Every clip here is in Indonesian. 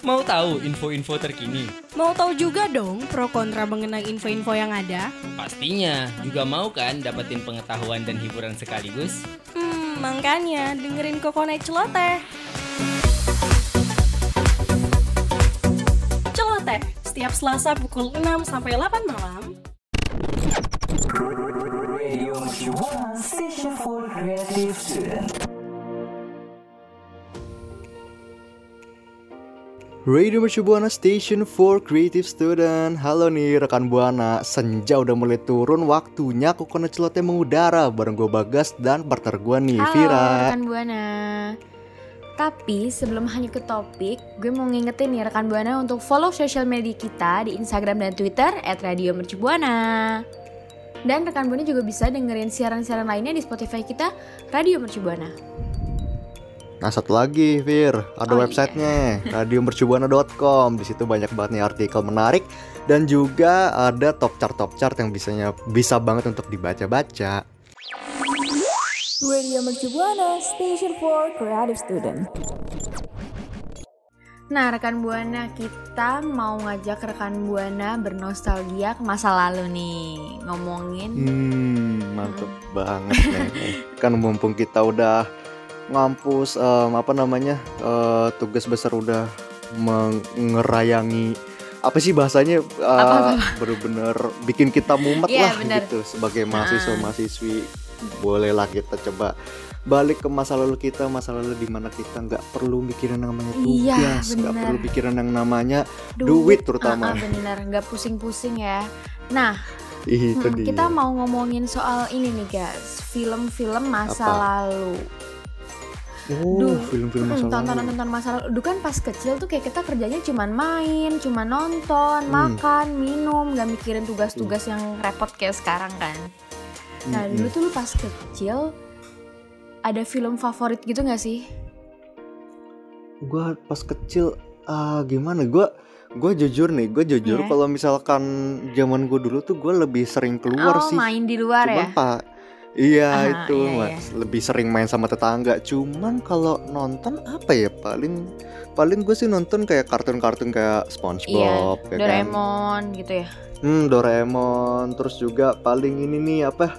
Mau tahu info-info terkini? Mau tahu juga dong pro kontra mengenai info-info yang ada? Pastinya. Juga mau kan dapetin pengetahuan dan hiburan sekaligus? Hmm, makanya dengerin Kokonet Celoteh. Celoteh, setiap Selasa pukul 6 sampai 8 malam. Radio Mercu Buana Station for Creative Student Halo nih rekan Buana Senja udah mulai turun Waktunya Kokonat Celoteh mengudara Bareng gue Bagas dan partner gue nih Halo Vira rekan Buana. Tapi sebelum hanya ke topik, gue mau ngingetin nih rekan Buana untuk follow sosial media kita di Instagram dan Twitter @radiomercubuana. Dan rekan Buana juga bisa dengerin siaran-siaran lainnya di Spotify kita Radio Mercubuana. Nah satu lagi Vir Ada Oh, websitenya radiomercubuana.com Di situ banyak banget nih artikel menarik Dan juga ada top chart top chart yang bisanya bisa banget untuk dibaca-baca. Radio Mercubuana Station for Creative Student. Nah, rekan Buana, kita mau ngajak rekan Buana bernostalgia ke masa lalu nih. Ngomongin Hmm mantep banget nih Kan mumpung kita udah ngampus em, apa namanya eh, tugas besar udah mengerayangi apa sih bahasanya Apa-apa? bener-bener bikin kita mumet Iya, lah bener. gitu sebagai Nah. mahasiswa mahasiswi bolehlah kita coba balik ke masa lalu kita masa lalu di mana kita nggak perlu mikirin yang namanya Iya, tugas nggak bener. perlu pikiran yang namanya duit terutama. Ah, ah, bener, nggak pusing-pusing ya. Nah, itu Hmm, dia kita mau ngomongin soal ini nih guys, film-film masa Apa? lalu. Oh Duh, film-film Hmm, masa lalu tontonan-tontonan masa lalu. Dulu kan pas kecil tuh kayak kita kerjanya cuman main, cuman nonton, Hmm. makan, minum, nggak mikirin tugas-tugas yang repot kayak sekarang kan. Nah, Mm-mm. dulu tuh lu pas kecil ada film favorit gitu nggak sih? Gua pas kecil ah gimana gua gue jujur nih gue jujur Iya. kalau misalkan zaman gue dulu tuh gue lebih sering keluar oh, sih main di luar cuman ya? pak iya Ah, itu iya, Mas. lebih sering main sama tetangga cuman kalau nonton apa ya paling paling gue sih nonton kayak kartun-kartun kayak Iya, SpongeBob ya kan? Doraemon gitu ya. hmm Doraemon terus juga paling ini nih apa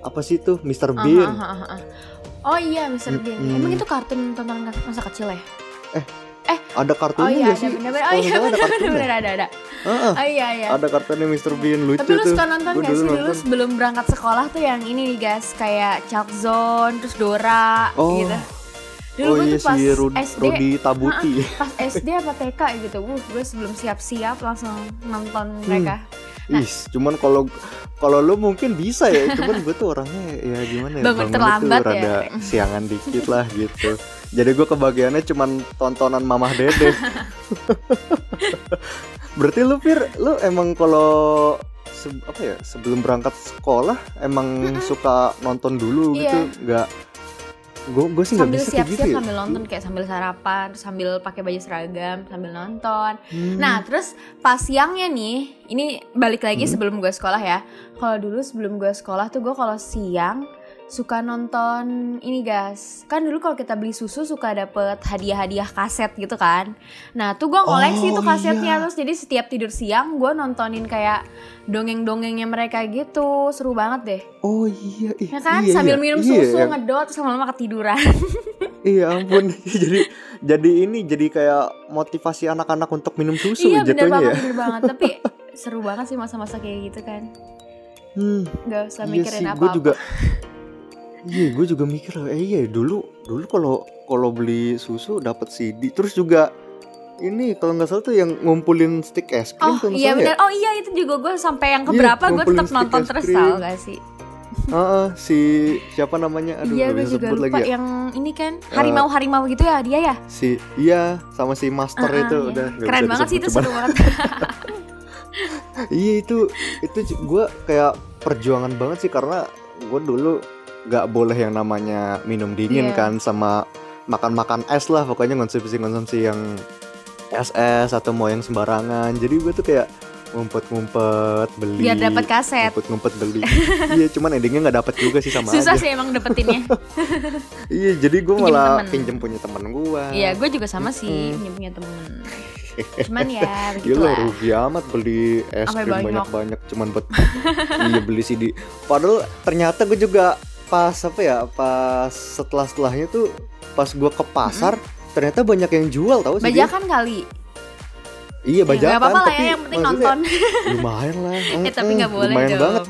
apa sih tuh Mr. Aha, Bean aha, aha, aha. Oh iya, Mr. Bean. Mm-mm. Emang itu kartun tontonan masa kecil ya? Ada Oh kartunnya iya, nggak ada sih bener-bener. Oh iya, ada bener-bener ada ada. Heeh, Oh iya iya. ada kartunnya Mr. Bean lucu Tapi lu tuh suka nonton gak sih dulu sebelum berangkat sekolah tuh yang ini nih guys kayak Chuck Zone terus Dora Oh. gitu. Dulu oh gue iya tuh pas si Rudi, SD, Rudi Tabuti pas SD apa TK gitu, uh, gue sebelum siap-siap langsung nonton Hmm. mereka. Nah. Ih, cuman kalau kalau lu mungkin bisa ya, cuman gue tuh orangnya ya gimana ya, Bangun bangunnya terlambat tuh ya. rada siangan dikit lah gitu. Jadi gue kebagiannya cuman tontonan Mamah Dede. Berarti lu Fir, lu emang kalau se- apa ya sebelum berangkat sekolah emang suka nonton dulu gitu, Iya. nggak? Gue gue sih nggak bisa siap-siap gitu ya. sambil nonton kayak sambil sarapan, sambil pakai baju seragam, sambil nonton. Hmm. Nah, terus pas siangnya nih, ini balik lagi Hmm. sebelum gue sekolah ya. Kalau dulu sebelum gue sekolah tuh gue kalau siang suka nonton ini guys. Kan dulu kalau kita beli susu suka dapet hadiah-hadiah kaset gitu kan. Nah, tuh gue Oh, koleksi tuh kasetnya iya. terus jadi setiap tidur siang gue nontonin kayak dongeng-dongengnya mereka gitu. Seru banget deh. oh iya, ih, Ya kan? iya, Sambil iya. minum Iya, susu, yang- ngedot terus lama-lama ketiduran. Iya ampun, jadi jadi ini jadi kayak motivasi anak-anak untuk minum susu iya bener jatuhnya banget, ya. bener banget. Tapi seru banget sih masa-masa kayak gitu kan. Hmm, Gak usah iya mikirin apa-apa. juga. Iya, gue juga mikir, eh iya dulu dulu kalau kalau beli susu dapat CD, terus juga ini kalau nggak salah tuh yang ngumpulin stick es krim Oh iya salah benar. ya. Oh iya itu juga gue sampai yang Iya, keberapa gue ngumpulin tetap nonton terus tau gak sih? Heeh, si siapa namanya? Aduh, iya gue juga lupa lagi ya. yang ini kan harimau harimau gitu ya dia ya. Si iya sama si master Ah, itu iya. udah Keren bisa banget sih itu seru banget. Iya itu itu gue kayak perjuangan banget sih karena gue dulu gak boleh yang namanya minum dingin Iya. kan sama makan-makan es lah pokoknya konsumsi-konsumsi yang es-es atau mau yang sembarangan jadi gue tuh kayak ngumpet-ngumpet beli Biar dapat kaset. ngumpet-ngumpet beli iya cuman endingnya nggak dapat juga sih sama Susah aja sih emang dapetinnya. iya jadi gue Pinjem malah temen. pinjem punya temen gue Iya, gue juga sama sih Mm-mm. punya temen. Cuman ya Gila begitulah. rugi amat beli es krim banyak. banyak-banyak cuman buat iya beli CD. Padahal ternyata gue juga pas apa ya pas setelah setelahnya tuh pas gue ke pasar ternyata banyak yang jual tahu sih dia. Bajakan kali. Iya Ya, bajakan nggak apa-apa lah tapi ya, yang penting nonton. lumayan lah. eh tapi Mm-mm, nggak boleh lumayan dong. banget.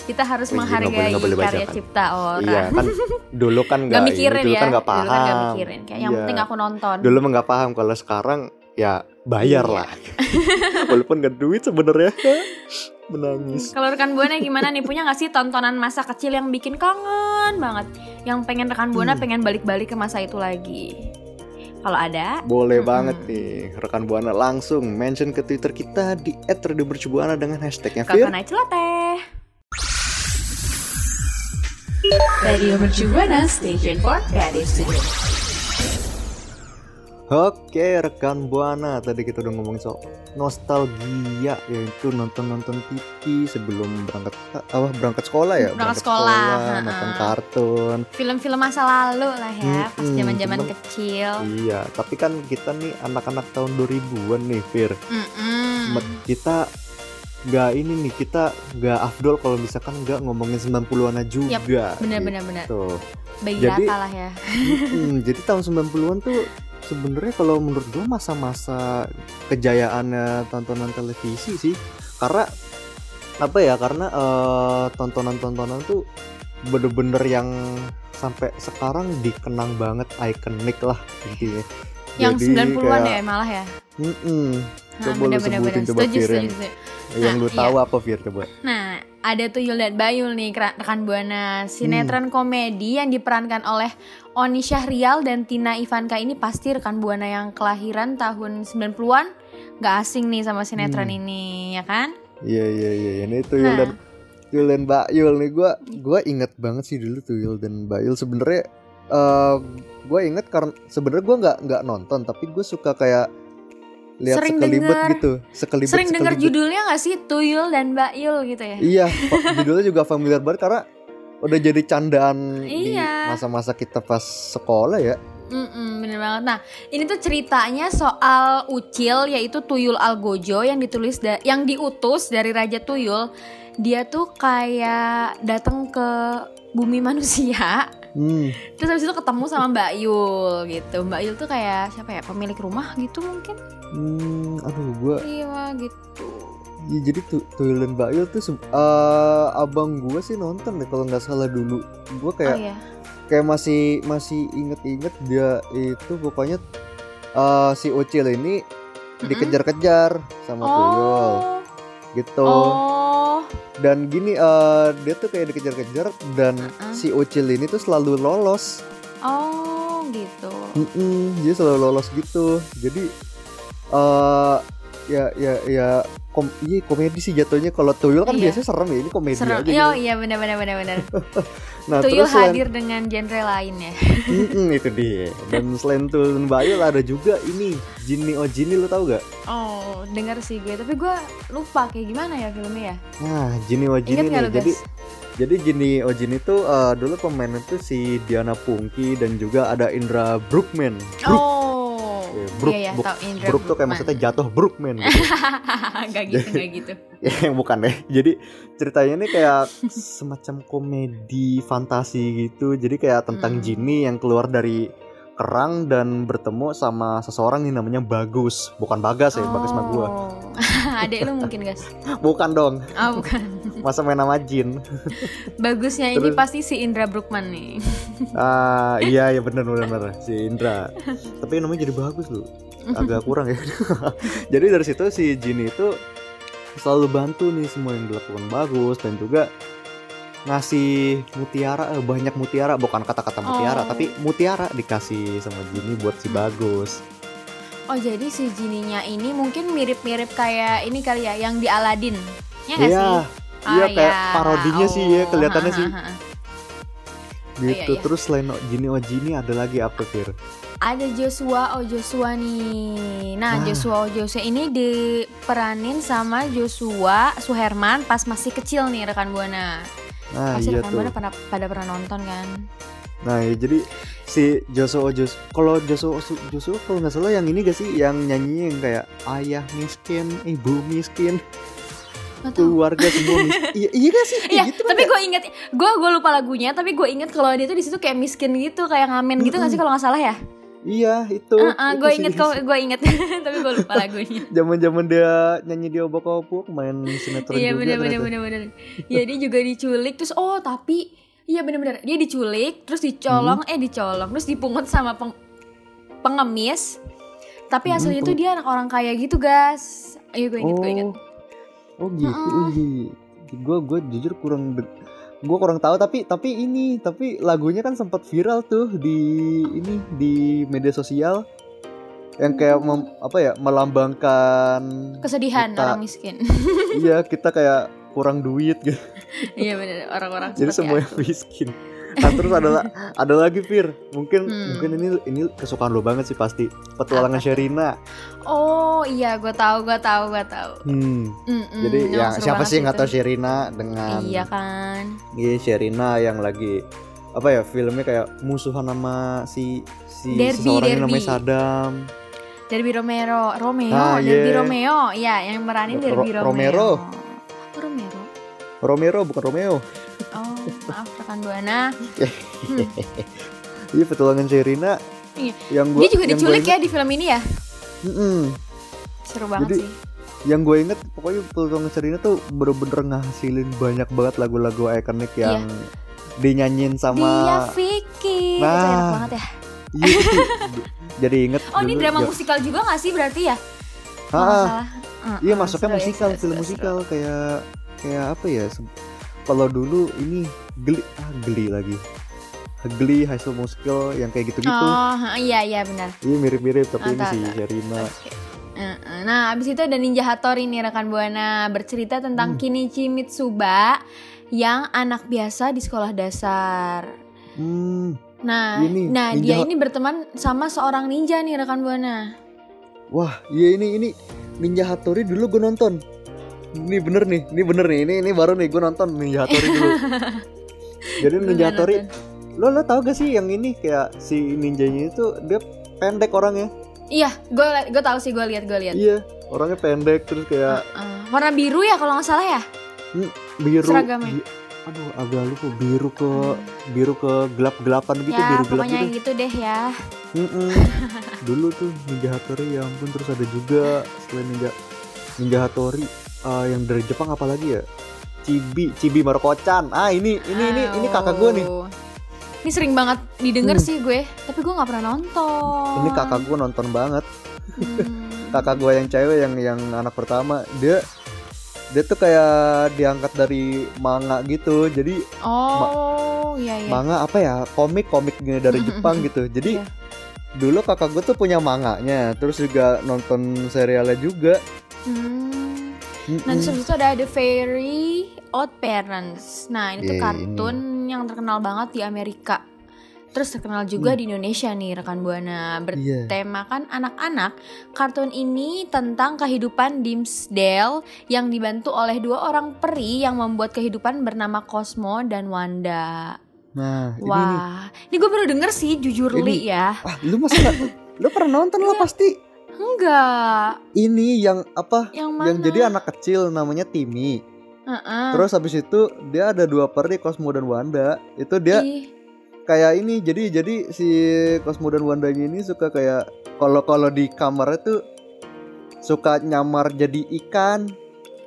Kita harus Oh iya, nggak boleh- menghargai nggak boleh karya cipta orang. Iya kan dulu kan Gak nggak ini, mikirin dulu ya. kan nggak paham. Dulu kan gak mikirin. Kayak yang Iya. penting aku nonton. Dulu mah nggak paham kalau sekarang ya bayar Iya. lah. Walaupun nggak duit sebenarnya. Menangis. Kalau rekan buana gimana nih? Punya gak sih tontonan masa kecil yang bikin kangen banget? Yang pengen rekan buana Hmm. pengen balik-balik ke masa itu lagi? Kalau ada, Boleh Mm-mm. banget nih rekan buana langsung mention ke Twitter kita di @radiomercubuana dengan hashtagnya Fir. kakak naik celoteh. Radio Mercubuana Station for Creative Studio. Oke rekan buana tadi kita udah ngomongin soal nostalgia yaitu nonton-nonton TV sebelum berangkat apa berangkat sekolah ya Berangkat sekolah, ha-ha. nonton kartun Film-film masa lalu lah ya, pas Mm-mm, zaman-zaman cuman- kecil. iya tapi kan kita nih anak-anak tahun 2000-an nih Fir Mm-mm. Met- kita nggak ini nih kita nggak afdol kalau misalkan nggak ngomongin 90-an juga Yap, Bener-bener bener. gitu. Bayi Jadi- rata lah ya. Mm, jadi tahun 90-an tuh sebenarnya kalau menurut gua masa-masa kejayaannya tontonan televisi sih. Karena apa ya? Karena eh, tontonan-tontonan tuh bener-bener yang sampai sekarang dikenang banget ikonik lah intinya. Yang Jadi 90-an kayak- ya malah ya. Mm-mm. Nah, Coba lu bener-bener sebutin bener. coba Setuju, Fir yang, setuju. yang Nah, lu iya. tahu apa Fir coba. Nah, ada Tuyul dan Bayul nih rekan Buana. Sinetron Hmm. komedi yang diperankan oleh Oni Syahrial dan Tina Ivanka ini pasti rekan Buana yang kelahiran tahun 90-an. Gak asing nih sama sinetron Hmm. ini, ya kan? Iya iya iya ini Tuyul Nah. dan Tuyul dan Mbak Yul nih gua gua inget banget sih dulu Tuyul dan Mbak Yul sebenarnya eh gue inget karena sebenarnya gua nggak nggak nonton tapi gue suka kayak lihat Sering sekelibet denger. gitu sekelibet Sering dengar sekelibet. judulnya gak sih? Tuyul dan Bayul gitu ya? iya judulnya juga familiar banget karena udah jadi candaan di Iya. masa-masa kita pas sekolah ya Mm-mm, bener banget. Nah, ini tuh ceritanya soal Ucil yaitu Tuyul Algojo yang ditulis da- yang diutus dari Raja Tuyul. Dia tuh kayak datang ke bumi manusia. hmm, Terus habis itu ketemu sama Mbak Yul gitu. Mbak Yul tuh kayak siapa ya? Pemilik rumah gitu mungkin. hmm aduh gue Iya gitu. Ya, jadi tu Tuyul Mbak Yul tuh eh, abang gue sih nonton deh kalau nggak salah dulu. Gue kayak oh iya. kayak masih masih inget-inget dia itu pokoknya eh, si Ucil ini dikejar-kejar sama Tuyul Oh. gitu. Oh. Dan gini eh, dia tuh kayak dikejar-kejar dan Mm-mm. si Ucil ini tuh selalu lolos. Oh, gitu. Mm-mm, dia selalu lolos gitu. Jadi eh ya ya ya kom iya komedi sih jatuhnya kalau Tuyul kan Iya. biasanya serem ya ini komedi Serem. aja Iya, gitu. iya benar benar benar benar. Nah, Tuyul terus selain- hadir dengan genre lain ya. Mm-mm, itu dia. Dan selain Tuyul dan Bayul ada juga ini Jinny Oh Jinny lu tau gak? Oh, dengar sih gue, tapi gue lupa kayak gimana ya filmnya ya. Nah Jinny Oh Jinny nih. Jadi jadi Jinny Oh Jinny tuh eh, dulu pemainnya tuh si Diana Pungki dan juga ada Indra Brookman. Brook, Oh, Brook, iya ya, Brook. tahu Indra Brook tuh kayak maksudnya jatuh Brookman gitu. gak gitu, gak gitu. ya yang bukan deh. Jadi ceritanya ini kayak semacam komedi fantasi gitu. Jadi kayak tentang Hmm. Jinny yang keluar dari kerang dan bertemu sama seseorang nih namanya Bagus. Bukan Bagas ya, Bagas mah gua. Oh. Adek lu mungkin guys. Bukan dong. Oh bukan. Masa main nama Jin. Bagusnya ini Terus- pasti si Indra Brookman nih. Ah, iya iya benar benar si Indra. Tapi namanya jadi bagus loh. Agak kurang ya. jadi dari situ si Jin itu selalu bantu nih semua yang dilakukan bagus dan juga ngasih mutiara eh, banyak mutiara bukan kata-kata mutiara Oh. tapi mutiara dikasih sama Jinny buat si bagus. Oh jadi si Jininya ini mungkin mirip-mirip kayak ini kali ya yang di Aladdin. Ya nggak Iya, sih? iya Ah, kayak ya. parodinya sih ya Oh, kelihatannya ha, sih. ha, ha. gitu. iya, iya. Terus selain Jini Ojini ada lagi apa Fir? Ada Joshua Oh Joshua nih. Nah, Ah. Joshua Oh Joshua ini diperanin sama Joshua Suherman pas masih kecil nih rekan Buana. Nah Pasti iya rekan tuh. Pada, pada pernah nonton kan? Nah ya, jadi si Joshua Jos kalau Joshua Joshua kalau nggak salah yang ini gak sih yang nyanyinya yang kayak ayah miskin, ibu miskin, keluarga semua miskin. iya iya gak sih? Iya, gitu kan tapi gue inget, gue gue lupa lagunya, tapi gue inget kalau dia tuh di situ kayak miskin gitu, kayak ngamen gitu nggak sih kalau nggak salah ya? Iya itu. gue itu inget sih. kok, gue inget, tapi gue lupa lagunya. Zaman-zaman dia nyanyi di obok-obok main sinetron Iya juga bener bener ternyata. bener bener. Ya dia juga diculik terus oh tapi iya bener dia diculik terus dicolong Hmm. eh dicolong terus dipungut sama peng- pengemis. Tapi Hmm, aslinya tuh dia anak orang kaya gitu guys. Ayo gue inget gue inget. Oh, oh gitu. Gue gue jujur kurang gue kurang tahu tapi tapi ini tapi lagunya kan sempat viral tuh di ini di media sosial. Yang kayak mem- apa ya melambangkan Kesedihan kita- orang miskin. iya kita kayak kurang duit gitu. Iya bener orang-orang jadi semua yang miskin nah terus ada ada lagi Fir mungkin Hmm. mungkin ini ini kesukaan lo banget sih pasti petualangan? Sherina Oh iya gue tahu gue tahu gue tahu. hmm. Mm-mm, jadi emang yang seru siapa sih yang nggak tahu Sherina dengan Iya kan. Iya Sherina yang lagi apa ya filmnya kayak musuhan sama si si Derby, seseorang yang Derby. namanya Sadam. Derby Romero, Romeo, Ah, Derby iya. Romeo, ya yang meranin Derby Ro- Romero. Romero. Romero. Romero bukan Romeo. Oh, maaf rekan Buana. Iya petualangan Sherina. Iya. Yang gua Dia juga yang diculik ya di film ini ya. inget- Mm-mm. Seru banget Jadi, sih. Yang gue inget pokoknya petualangan Sherina tuh bener-bener ngasilin banyak banget lagu-lagu ikonik Iya. yang dinyanyiin Dia sama Vicky. Itu Nah, enak banget ya. Iya itu. Jadi inget Oh, ini dulu drama ya- musikal juga gak sih berarti ya? Ah, salah. Iya masuknya seru ya, musikal, seru, film seru, musikal kayak kayak apa ya? Kalau dulu ini geli ah geli lagi. Geli High School Musical yang kayak gitu-gitu. Oh, iya iya benar. Iya mirip-mirip tapi Ah, ini tahu, si tahu. Sherina. Uh-uh. Nah, abis itu ada Ninja Hattori nih rekan Buana bercerita tentang Hmm. Kinichi Mitsuba yang anak biasa di sekolah dasar. Hmm, Nah, Ini, nah Ninja dia ini berteman sama seorang ninja nih rekan Buana. wah iya ini ini Ninja Hattori dulu gue nonton. Ini bener nih, ini bener nih, ini ini baru nih gue nonton Ninja Hattori dulu. Jadi Ninja nonton? lo lo tau gak sih yang ini kayak si ninjanya itu dia pendek orangnya. Iya, gue gue tahu sih gue lihat gue lihat. Iya, orangnya pendek terus kayak Uh, warna biru ya kalau nggak salah ya. biru. Seragamnya. bi- aduh, agak lupa biru ke biru ke gelap-gelapan gitu, ya biru gelap gitu. gitu deh ya. Mm-mm. Dulu tuh Ninja Hattori ya ampun terus ada juga selain Ninja Ninja Hattori eh, yang dari Jepang apalagi ya? Chibi, Chibi Maruko-chan. Ah, ini ini ini ini kakak gue nih. Ini sering banget didengar Hmm. sih gue, tapi gue nggak pernah nonton. Ini kakak gue nonton banget. Hmm. Kakak gue yang cewek yang yang anak pertama, dia dia tuh kayak diangkat dari manga gitu. Jadi Oh, iya iya. manga apa ya? Komik-komik gini dari Jepang gitu. Jadi Iya. dulu kakak gue tuh punya manganya, terus juga nonton serialnya juga. Hmm. Mm-mm. Nah, terus itu ada The Fairy Odd Parents. Nah, ini tuh Yeay, kartun yang terkenal banget di Amerika. Terus terkenal juga Hmm. di Indonesia nih rekan Buana. Iya. Bertemakan anak-anak. Kartun ini tentang kehidupan Dimsdale yang dibantu oleh dua orang peri yang membuat kehidupan bernama Cosmo dan Wanda. Nah, ini nih. Wah, ini gue baru denger sih jujur Ini- li ya. Ah, lu masa nggak? lu pernah nonton lah Iya. pasti. Enggak. Ini yang apa? Yang mana? Yang jadi anak kecil namanya Timmy. Heeh. Terus habis itu dia ada dua peri Cosmo dan Wanda. Itu dia Ih, kayak ini. Jadi jadi si Cosmo dan Wandanya ini suka kayak kalau kalau di kamar itu suka nyamar jadi ikan.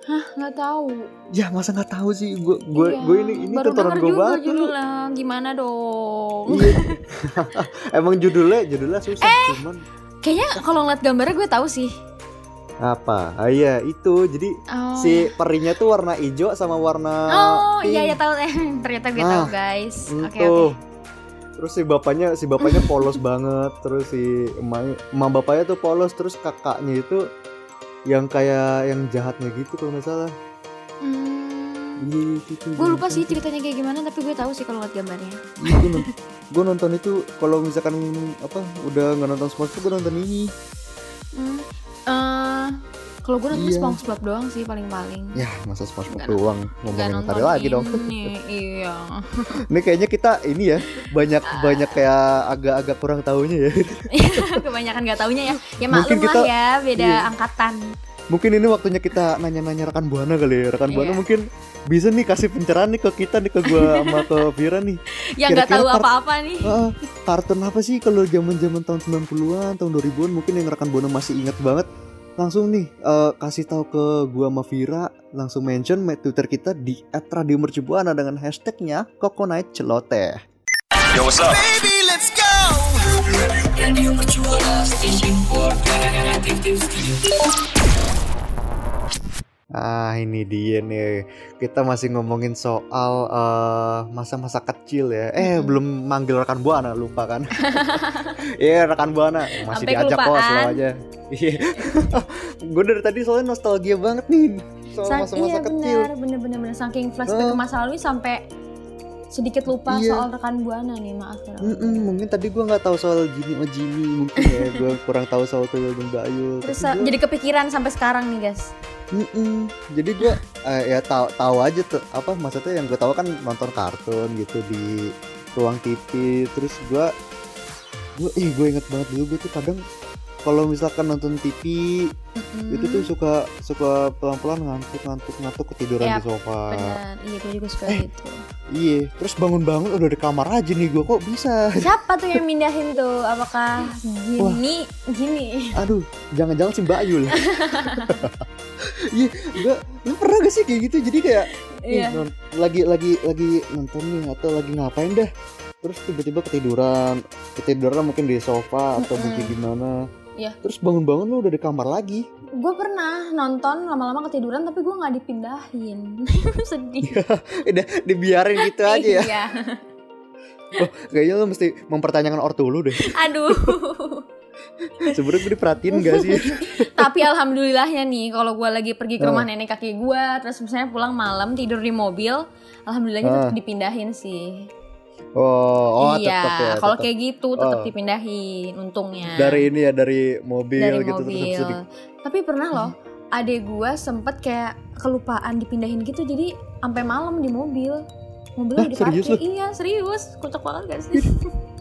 nggak tahu. Ya masa nggak tahu sih gue gue Iya, gue ini ini baru gue banget judulnya. Gimana dong? Iya. Emang judulnya judulnya susah Eh. cuman Kayaknya kalau ngeliat gambarnya gue tahu sih. apa? Ah iya itu jadi Oh. si perinya tuh warna hijau sama warna Oh pink. iya ya tahu eh ternyata gue Nah, tahu guys. Oke Tuh. oke. Terus si bapaknya si bapaknya polos banget, terus si emaknya emak bapaknya tuh polos, terus kakaknya itu yang kayak yang jahatnya gitu kalau nggak salah. Hmm. Iya, itu. Gue lupa sih ceritanya kayak gimana tapi gue tahu sih kalau lihat gambarnya. Iya, gue nonton, itu kalau misalkan apa udah nggak nonton SpongeBob gue nonton ini. Hmm. Eh, kalau gue nonton Iya. SpongeBob doang sih paling-paling. Ya masa SpongeBob Nggak doang Nggak ngomongin nonton tadi lagi dong. ini, iya. Ini kayaknya kita ini ya banyak Ah. banyak kayak agak-agak kurang tahunya ya. Kebanyakan gak taunya ya. Ya Mungkin maklum lah ya, beda iya. angkatan. Mungkin ini waktunya kita nanya-nanya rekan buana kali ya. Rekan buana Iya. mungkin bisa nih kasih pencerahan nih ke kita nih ke gua sama ke Vira nih. Yang nggak Kira-kira tahu apa-apa nih. Ah, kartun apa sih kalau zaman-zaman tahun 90-an, tahun 2000-an mungkin yang rekan Buana masih ingat banget. Langsung nih eh, kasih tahu ke gua sama Vira, langsung mention me- Twitter kita di @radiomercubuana dengan hashtagnya Coconut Celoteh. Ah ini dia nih kita masih ngomongin soal eh, masa-masa kecil ya. Eh Mm-mm. belum manggil rekan buana lupa kan? Iya rekan buana masih Sampai diajak kok kelupaan. selalu aja. Iya. Gue dari tadi soalnya nostalgia banget nih soal Sa- masa-masa iya kecil. bener-bener bener. saking flashback ke Ah. masa lalu sampai sedikit lupa Iya. soal rekan buana nih maaf ya. Mungkin tadi gue nggak tahu soal Jimmy sama Jimmy mungkin ya gue kurang tahu soal Tuyul dan Bayul. Terus uh, gua- jadi kepikiran sampai sekarang nih guys. Mm-mm. Jadi gue ya tahu tahu aja tuh apa maksudnya yang gue tahu kan nonton kartun gitu di ruang TV. Terus gue gue ih gue inget banget dulu gue tuh kadang kalau misalkan nonton TV itu tuh suka suka pelan pelan ngantuk ngantuk ngantuk ketiduran Yap, di sofa. Benar, iya gue juga suka Eh. gitu. Iya. Terus bangun bangun udah di kamar aja nih gue kok bisa. Siapa tuh yang mindahin tuh? Apakah gini, gini? Aduh, jangan-jangan si Mbak Yul. Iya, gue lu pernah gak sih kayak gitu? Jadi kayak nih, Iya. lagi lagi lagi nonton nih atau lagi ngapain dah terus tiba-tiba ketiduran ketiduran mungkin di sofa atau Mm-mm. mungkin gimana Iya. terus bangun-bangun lu udah di kamar lagi Gue pernah nonton lama-lama ketiduran tapi gue nggak dipindahin. Sedih. udah dibiarin gitu aja ya Iya. kayaknya lu mesti mempertanyakan ortu lu deh Aduh. sebenarnya gue diperhatiin gak sih Tapi alhamdulillahnya nih kalau gue lagi pergi ke rumah Ah. nenek kakek gue terus misalnya pulang malam tidur di mobil, alhamdulillahnya Ah. tetap dipindahin sih. Oh oh iya, tetap ya kalau kayak gitu tetap Oh. dipindahin untungnya. dari ini ya dari mobil dari gitu terus mobil. di- Tapi pernah loh, adek gue sempet kayak kelupaan dipindahin gitu jadi sampai malam di mobil. Mobilnya udah serius diparkir. lu? Iya serius, kocak banget gak sih?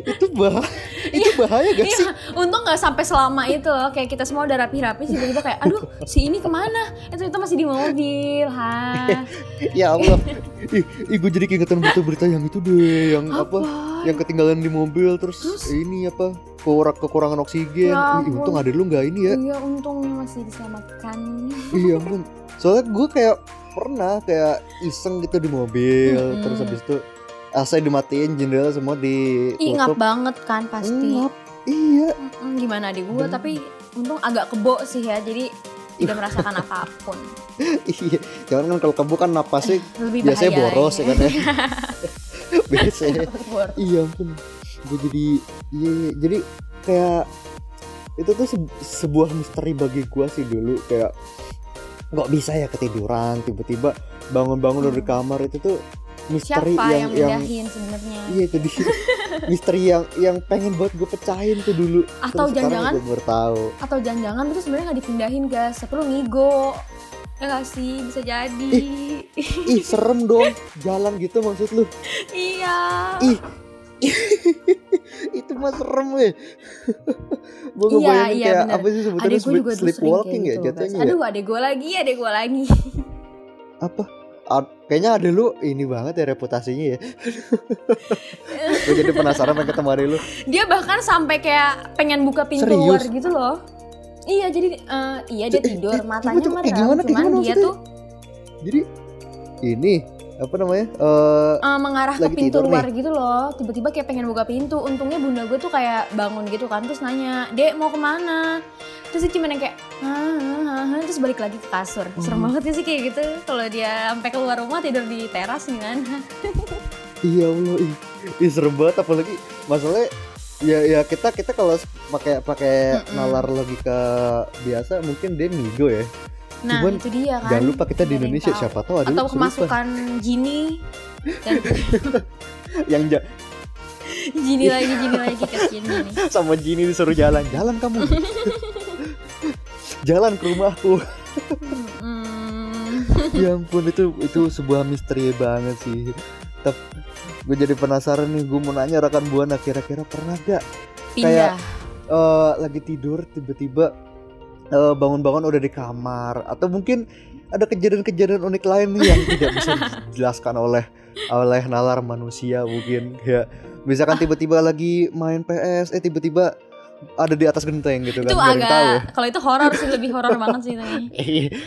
itu bahaya itu bahaya gak sih Iya, untung nggak sampai selama itu loh. Kayak kita semua udah rapi-rapi sih tiba-tiba kayak, aduh si ini ke mana? Itu itu masih di mobil, ha? ya Allah ih, ih gue jadi keingetan berita-berita yang itu deh yang apa, yang ketinggalan di mobil terus, Terus? ini apa kurang kekurangan oksigen Ya Ih, untung ada lu nggak ini ya Iya untungnya masih diselamatkan. iya ampun soalnya gue kayak pernah kayak iseng gitu di mobil terus habis itu AC dimatiin jendela semua ngap ditutup banget kan pasti. Ngap. iya Mm-mm, gimana gue Bener. tapi untung agak kebo sih ya jadi tidak merasakan apa pun. iya cuman kan kalau kebu kan napasnya Lebih biasanya boros ya kan ya biasanya iya ampun gue jadi iya, iya. jadi kayak itu tuh se- sebuah misteri bagi gue sih dulu kayak nggak bisa ya ketiduran tiba-tiba bangun-bangun dari kamar itu tuh misteri Siapa yang yang sebenarnya? iya itu dia misteri yang yang pengen buat gue pecahin tuh dulu Atau jangan-jangan- gue baru tahu Atau jangan-jangan itu sebenarnya nggak dipindahin guys, perlu ngigo. Ya gak sih, bisa jadi. ih serem dong jalan gitu maksud lu iya. ih itu mah serem ya gue Iya, ngebayangin iya, kayak bener. apa sih sebetulnya sering sleepwalking ya gitu. guys. jatuhnya ya Aduh, adek gue lagi, adek gue lagi. apa kayaknya ada lu ini banget ya reputasinya ya gue jadi penasaran pengen ketemu ada lu Dia bahkan sampai kayak pengen buka pintu Serius? luar gitu loh. Iya, jadi eh, iya dia Eh, tidur, eh, matanya tuh? Eh, gimana- cuman gimana dia tuh jadi ini apa namanya eh eh, mengarah ke pintu luar gitu loh. Tiba-tiba kayak pengen buka pintu. Untungnya bunda gue tuh kayak bangun gitu kan, terus nanya, Dek mau ke mana? Terus dia cuma yang kayak, "Hah, hah, hah, hah," terus balik lagi ke kasur. Serem Hmm. banget ya sih kayak gitu. Kalau dia sampai keluar rumah tidur di teras gimana? iya Allah ih, ih serem banget apalagi masalahnya ya ya kita kita kalau pakai pakai Mm-mm. nalar logika biasa mungkin dia migo ya Nah, Cuman itu dia kan. Jangan lupa kita di Indonesia tahu. siapa tahu ada Atau kemasukan Genie dan yang ja- Genie lagi, Genie lagi kasihan Genie. sama Jini disuruh jalan. Jalan kamu. jalan ke rumahku. Ya ampun itu itu sebuah misteri banget sih. Tapi gue jadi penasaran nih, gue mau nanya rekan buana kira-kira pernah gak Pindah. eh, lagi tidur tiba-tiba eh, bangun-bangun udah di kamar atau mungkin ada kejadian-kejadian unik lain nih yang tidak bisa dijelaskan oleh oleh nalar manusia mungkin ya misalkan tiba-tiba lagi main PS eh tiba-tiba ada di atas genteng gitu itu kan tahu agak kalau itu horor sih lebih horor banget sih itu.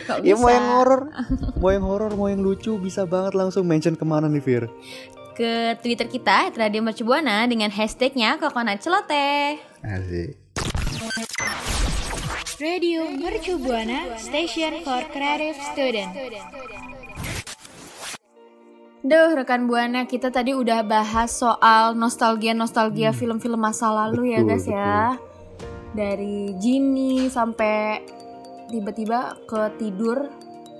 Kok ya mau yang horor mau yang horor mau yang lucu bisa banget langsung mention ke mana nih Fir Ke Twitter kita Radio Mercubuana dengan hashtagnya Coconut Celoteh. asik Radio Mercu Buana, station for creative student. Duh rekan Buana kita tadi udah bahas soal nostalgia-nostalgia film-film masa lalu ya Hmm. Betul, guys ya. Dari Genie sampai tiba-tiba ke tidur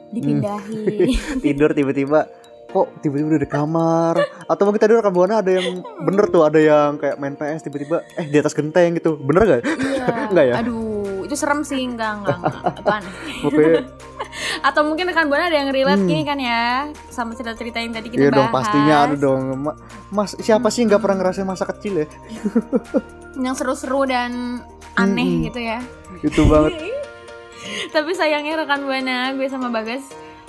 dipindahi tidur tiba-tiba kok tiba-tiba udah di kamar? Atau mungkin tadi rekan buana ada yang bener tuh ada yang kayak main PS tiba-tiba eh di atas genteng gitu. Bener gak? Iya. Enggak ya? Aduh itu serem sih enggak enggak, enggak. Itu aneh. Atau mungkin rekan Buana ada yang relate Hmm. gini kan ya Sama cerita-cerita yang tadi kita iya bahas dong pastinya ada dong Ma- Mas siapa sih nggak pernah ngerasain masa kecil ya? Yang seru-seru dan aneh Mm-mm. gitu ya Itu banget. Tapi sayangnya rekan Buana gue sama Bagas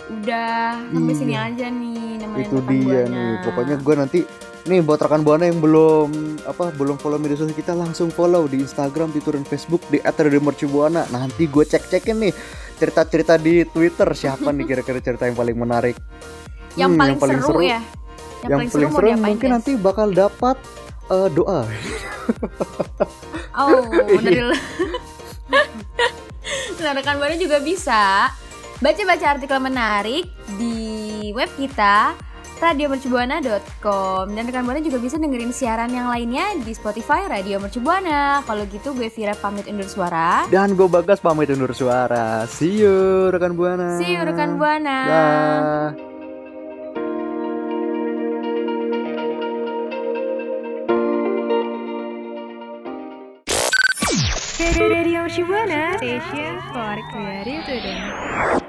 udah sampai Iya. sini aja nih nemenin Itu rekan dia Buana. nih. Pokoknya gue nanti nih buat rekan buana yang belum apa belum follow media sosial kita langsung follow di Instagram, Twitter, dan Facebook di @radiomercubuana. Nanti gue cek-cekin nih cerita-cerita di Twitter siapa nih kira-kira cerita yang paling menarik. yang, Hmm, paling seru, ya. yang, paling mau seru diapain, mungkin guys? nanti bakal dapat eh, doa. Oh, lu. nah, rekan Buana juga bisa baca-baca artikel menarik di web kita radiomercubuana.com dan rekan Buana juga bisa dengerin siaran yang lainnya di Spotify Radio Mercubuana. Kalau gitu gue Vira pamit undur suara. Dan gue bagas pamit undur suara. See you rekan buana. See you rekan Buana. Dah. Radio Mercu Buana, station for creative student.